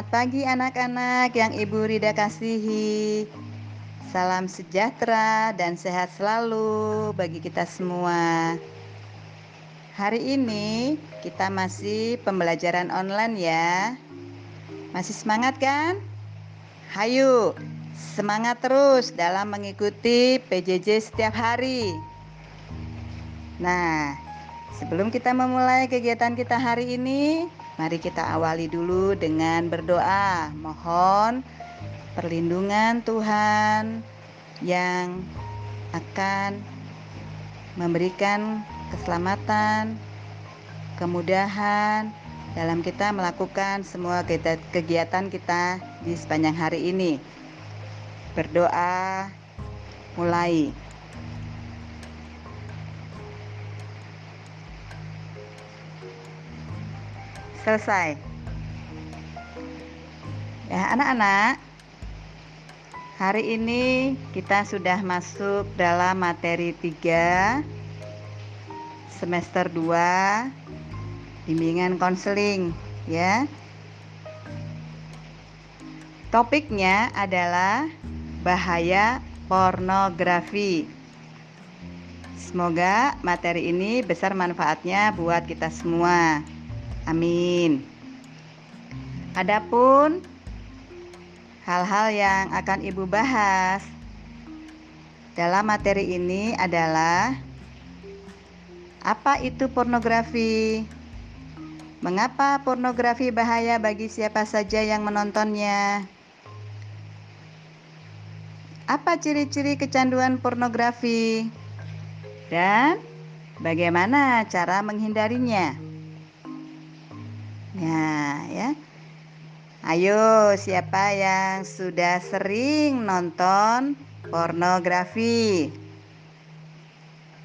selamat pagi anak-anak yang Ibu Rida kasihi. Salam sejahtera dan sehat selalu bagi kita semua. Hari ini kita masih pembelajaran online ya. Masih semangat kan? Hayu, semangat terus dalam mengikuti PJJ setiap hari. Nah, sebelum kita memulai kegiatan kita hari ini, Mari kita awali dulu dengan berdoa. Mohon perlindungan Tuhan yang akan memberikan keselamatan, kemudahan dalam kita melakukan semua kegiatan kita di sepanjang hari ini. Berdoa mulai. Selesai. Ya, anak-anak, hari ini kita sudah masuk dalam materi 3 semester 2 bimbingan konseling, ya. Topiknya adalah bahaya pornografi. Semoga materi ini besar manfaatnya buat kita semua. Amin. Adapun hal-hal yang akan Ibu bahas dalam materi ini adalah apa itu pornografi? Mengapa pornografi bahaya bagi siapa saja yang menontonnya? Apa ciri-ciri kecanduan pornografi? Dan bagaimana cara menghindarinya? Ya, ya. Ayo, siapa yang sudah sering nonton pornografi?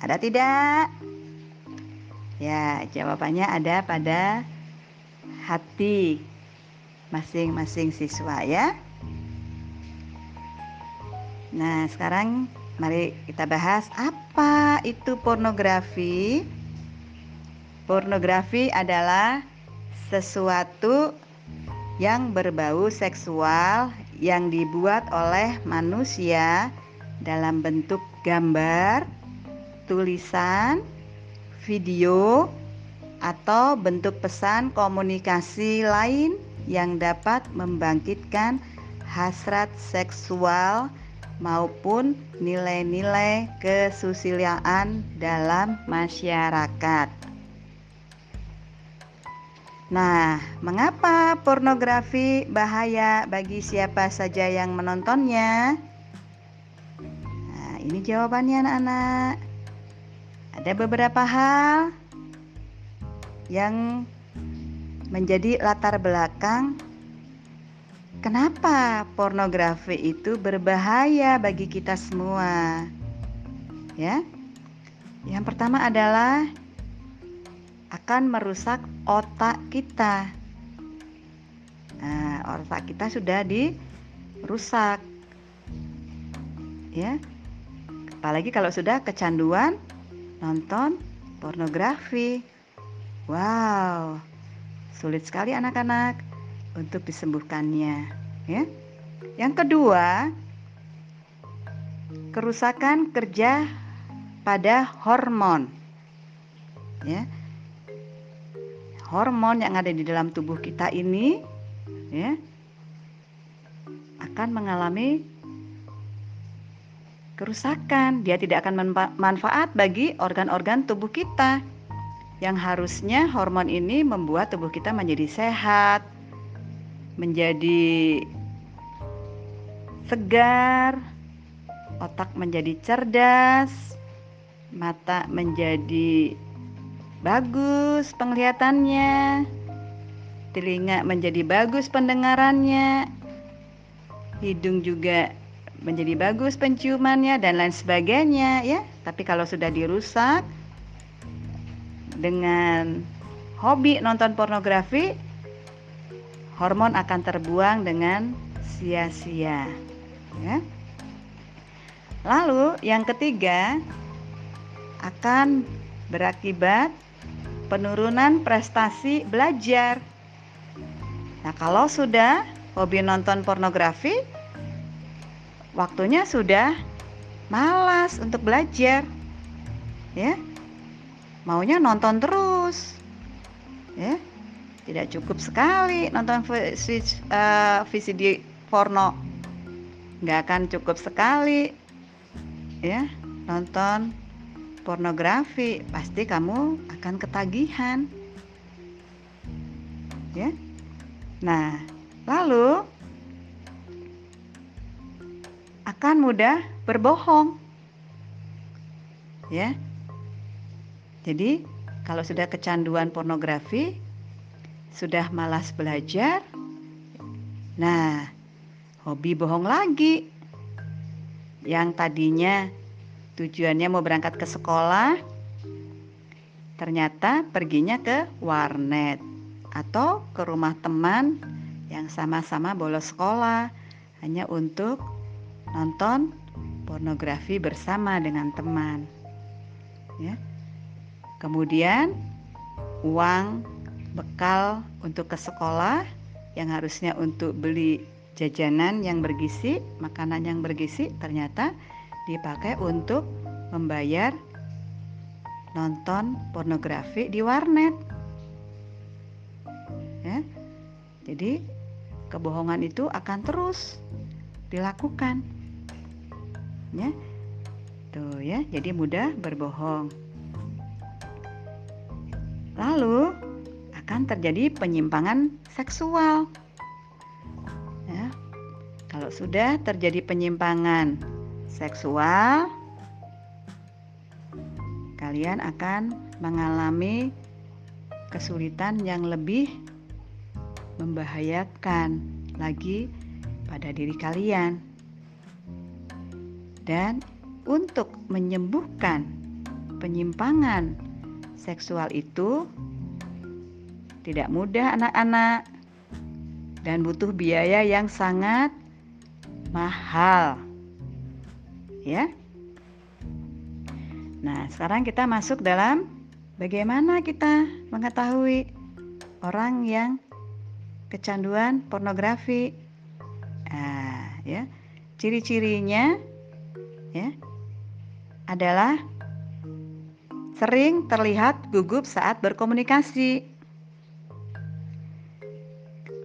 Ada tidak? Ya, jawabannya ada pada hati masing-masing siswa ya. Nah, sekarang mari kita bahas apa itu pornografi. Pornografi adalah sesuatu yang berbau seksual yang dibuat oleh manusia dalam bentuk gambar, tulisan, video, atau bentuk pesan komunikasi lain yang dapat membangkitkan hasrat seksual maupun nilai-nilai kesusilaan dalam masyarakat. Nah, mengapa pornografi bahaya bagi siapa saja yang menontonnya? Nah, ini jawabannya anak-anak. Ada beberapa hal yang menjadi latar belakang kenapa pornografi itu berbahaya bagi kita semua. Ya. Yang pertama adalah akan merusak otak kita. Nah, otak kita sudah dirusak. Ya. Apalagi kalau sudah kecanduan nonton pornografi. Wow. Sulit sekali anak-anak untuk disembuhkannya, ya. Yang kedua, kerusakan kerja pada hormon. Ya hormon yang ada di dalam tubuh kita ini ya akan mengalami kerusakan. Dia tidak akan manfaat bagi organ-organ tubuh kita. Yang harusnya hormon ini membuat tubuh kita menjadi sehat, menjadi segar, otak menjadi cerdas, mata menjadi bagus penglihatannya, telinga menjadi bagus pendengarannya, hidung juga menjadi bagus penciumannya dan lain sebagainya ya. Tapi kalau sudah dirusak dengan hobi nonton pornografi, hormon akan terbuang dengan sia-sia ya. Lalu yang ketiga akan berakibat penurunan prestasi belajar. Nah, kalau sudah hobi nonton pornografi, waktunya sudah malas untuk belajar. Ya. Maunya nonton terus. Ya. Tidak cukup sekali nonton VCD uh, porno. Nggak akan cukup sekali ya nonton pornografi, pasti kamu akan ketagihan. Ya. Nah, lalu akan mudah berbohong. Ya. Jadi, kalau sudah kecanduan pornografi, sudah malas belajar, nah, hobi bohong lagi. Yang tadinya tujuannya mau berangkat ke sekolah, ternyata perginya ke warnet atau ke rumah teman yang sama-sama bolos sekolah hanya untuk nonton pornografi bersama dengan teman. Ya. Kemudian uang bekal untuk ke sekolah yang harusnya untuk beli jajanan yang bergizi, makanan yang bergizi ternyata dipakai untuk membayar nonton pornografi di warnet. Ya. Jadi kebohongan itu akan terus dilakukan. Ya. Tuh ya. Jadi mudah berbohong. Lalu akan terjadi penyimpangan seksual. Ya. Kalau sudah terjadi penyimpangan seksual kalian akan mengalami kesulitan yang lebih membahayakan lagi pada diri kalian. Dan untuk menyembuhkan penyimpangan seksual itu tidak mudah anak-anak dan butuh biaya yang sangat mahal. Ya. Nah, sekarang kita masuk dalam bagaimana kita mengetahui orang yang kecanduan pornografi. Nah, ya. Ciri-cirinya ya adalah sering terlihat gugup saat berkomunikasi.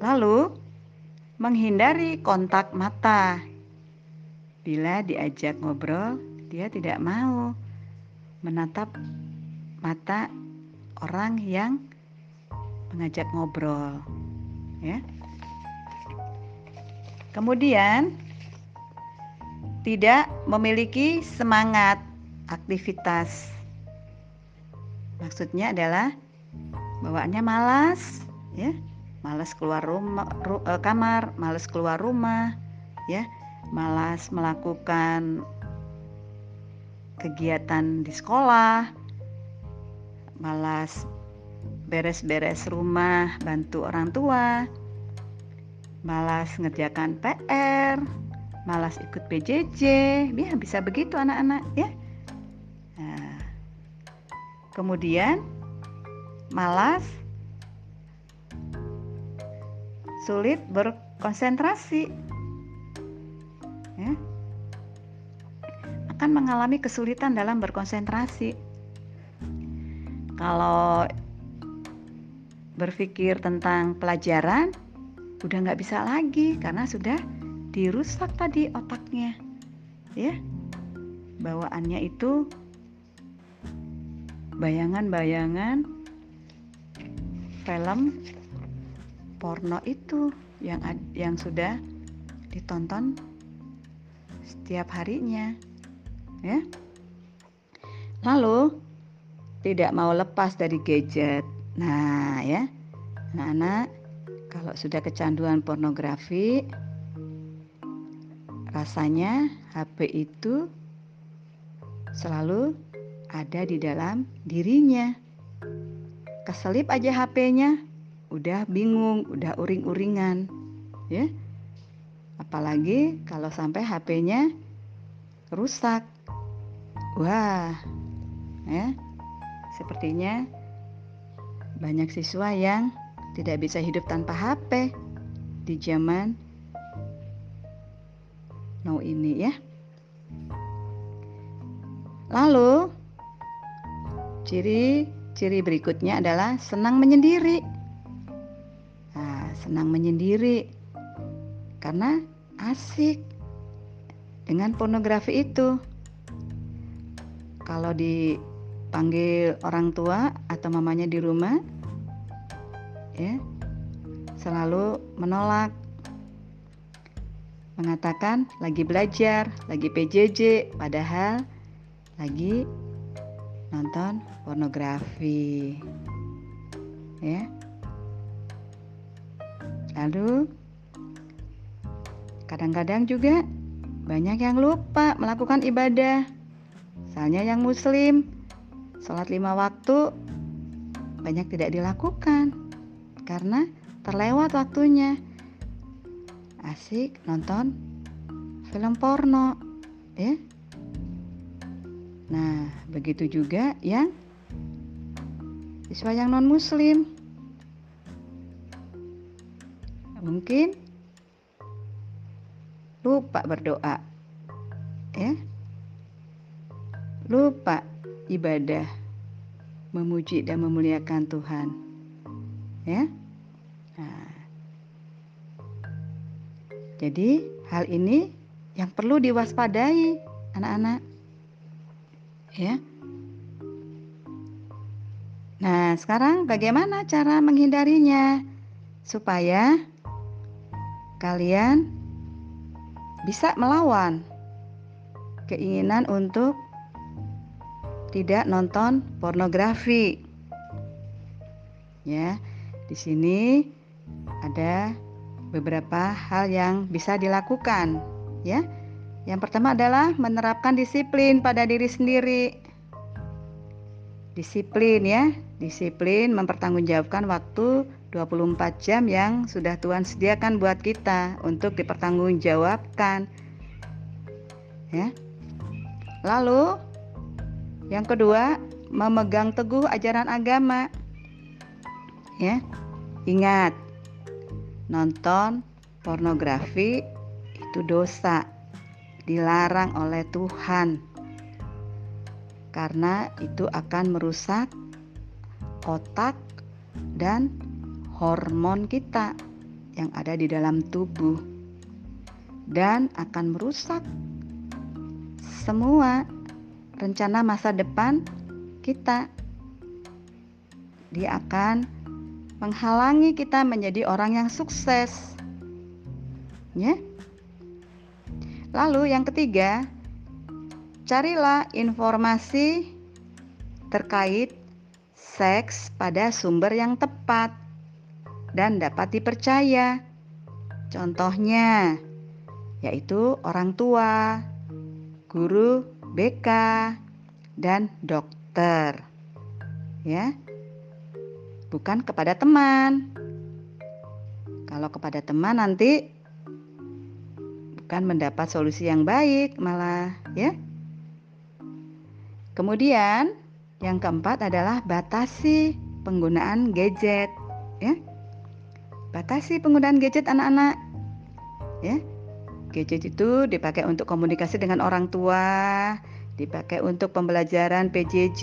Lalu menghindari kontak mata. Bila diajak ngobrol, dia tidak mau menatap mata orang yang mengajak ngobrol, ya. Kemudian tidak memiliki semangat aktivitas. Maksudnya adalah bawaannya malas, ya, malas keluar rumah, ru, eh, kamar, malas keluar rumah, ya, malas melakukan kegiatan di sekolah, malas beres-beres rumah, bantu orang tua, malas ngerjakan PR, malas ikut PJJ, ya bisa begitu anak-anak ya. Nah, kemudian malas, sulit berkonsentrasi, ya, akan mengalami kesulitan dalam berkonsentrasi. Kalau berpikir tentang pelajaran, udah nggak bisa lagi karena sudah dirusak tadi otaknya ya bawaannya itu bayangan-bayangan film porno itu yang yang sudah ditonton setiap harinya ya lalu tidak mau lepas dari gadget nah ya anak-anak kalau sudah kecanduan pornografi Rasanya HP itu selalu ada di dalam dirinya. Keselip aja HP-nya, udah bingung, udah uring-uringan, ya. Apalagi kalau sampai HP-nya rusak. Wah, ya. Sepertinya banyak siswa yang tidak bisa hidup tanpa HP, di zaman now ini ya. Lalu ciri-ciri berikutnya adalah senang menyendiri. Nah, senang menyendiri karena asik dengan pornografi itu. Kalau dipanggil orang tua atau mamanya di rumah, ya selalu menolak, mengatakan lagi belajar, lagi PJJ, padahal lagi nonton pornografi. Ya. Lalu kadang-kadang juga banyak yang lupa melakukan ibadah. Misalnya yang muslim, sholat lima waktu banyak tidak dilakukan karena terlewat waktunya. Asik nonton film porno, ya. Nah, begitu juga yang siswa yang non muslim. Mungkin lupa berdoa ya. Lupa ibadah memuji dan memuliakan Tuhan ya. Nah, jadi hal ini yang perlu diwaspadai anak-anak ya. Nah, sekarang bagaimana cara menghindarinya supaya kalian bisa melawan keinginan untuk tidak nonton pornografi. Ya, di sini ada beberapa hal yang bisa dilakukan, ya. Yang pertama adalah menerapkan disiplin pada diri sendiri. Disiplin ya, disiplin mempertanggungjawabkan waktu 24 jam yang sudah Tuhan sediakan buat kita untuk dipertanggungjawabkan. Ya. Lalu yang kedua, memegang teguh ajaran agama. Ya. Ingat, nonton pornografi itu dosa. Dilarang oleh Tuhan. Karena itu akan merusak otak dan hormon kita yang ada di dalam tubuh dan akan merusak semua rencana masa depan kita. Dia akan menghalangi kita menjadi orang yang sukses. Ya. Lalu yang ketiga, carilah informasi terkait seks pada sumber yang tepat dan dapat dipercaya. Contohnya yaitu orang tua, guru BK, dan dokter. Ya. Bukan kepada teman. Kalau kepada teman nanti bukan mendapat solusi yang baik malah ya. Kemudian yang keempat adalah batasi penggunaan gadget ya. Batasi penggunaan gadget anak-anak. Ya. Gadget itu dipakai untuk komunikasi dengan orang tua, dipakai untuk pembelajaran PJJ,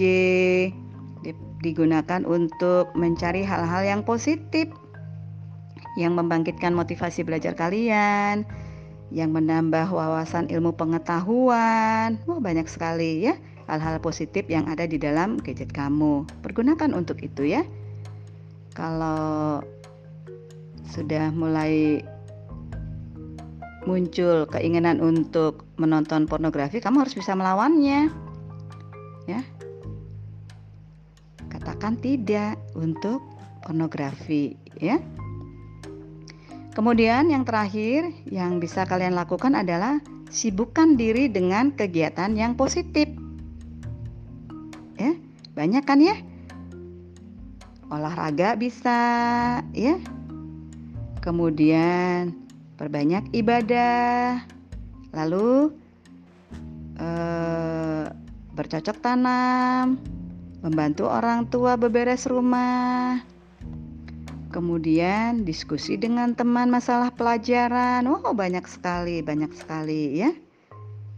digunakan untuk mencari hal-hal yang positif yang membangkitkan motivasi belajar kalian, yang menambah wawasan ilmu pengetahuan. Wah, banyak sekali ya hal-hal positif yang ada di dalam gadget kamu. Pergunakan untuk itu ya. Kalau sudah mulai muncul keinginan untuk menonton pornografi, kamu harus bisa melawannya. Ya. Katakan tidak untuk pornografi, ya. Kemudian yang terakhir yang bisa kalian lakukan adalah sibukkan diri dengan kegiatan yang positif. Ya, banyak kan ya? Olahraga bisa, ya kemudian perbanyak ibadah, lalu eh, bercocok tanam, membantu orang tua beberes rumah, Kemudian diskusi dengan teman masalah pelajaran. Oh, banyak sekali, banyak sekali ya.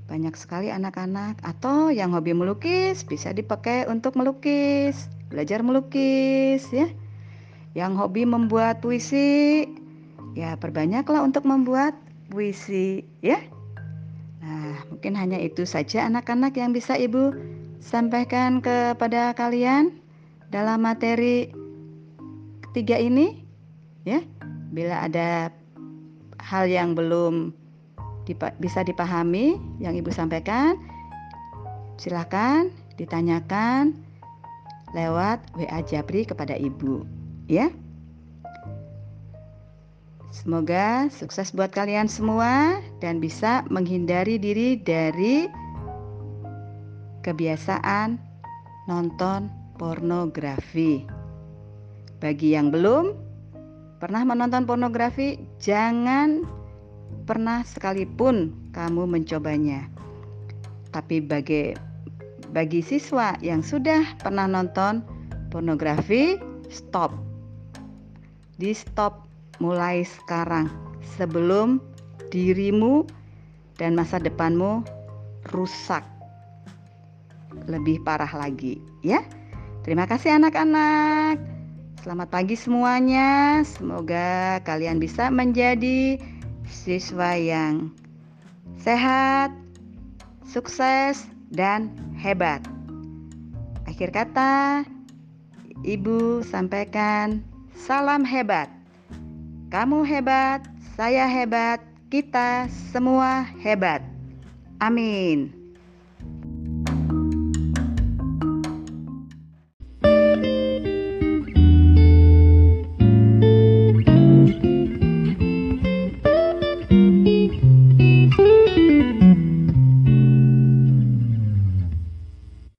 Banyak sekali anak-anak atau yang hobi melukis bisa dipakai untuk melukis, belajar melukis ya. Yang hobi membuat puisi, ya perbanyaklah untuk membuat puisi ya. Nah, mungkin hanya itu saja anak-anak yang bisa Ibu sampaikan kepada kalian dalam materi ketiga ini ya. Bila ada hal yang belum dipa bisa dipahami yang Ibu sampaikan, silakan ditanyakan lewat WA Japri kepada Ibu, ya. Semoga sukses buat kalian semua dan bisa menghindari diri dari kebiasaan nonton pornografi. Bagi yang belum pernah menonton pornografi, jangan pernah sekalipun kamu mencobanya. Tapi bagi bagi siswa yang sudah pernah nonton pornografi, stop. Di stop mulai sekarang sebelum dirimu dan masa depanmu rusak. Lebih parah lagi, ya. Terima kasih anak-anak. Selamat pagi semuanya. Semoga kalian bisa menjadi siswa yang sehat, sukses, dan hebat. Akhir kata, Ibu sampaikan salam hebat. Kamu hebat, saya hebat, kita semua hebat. Amin.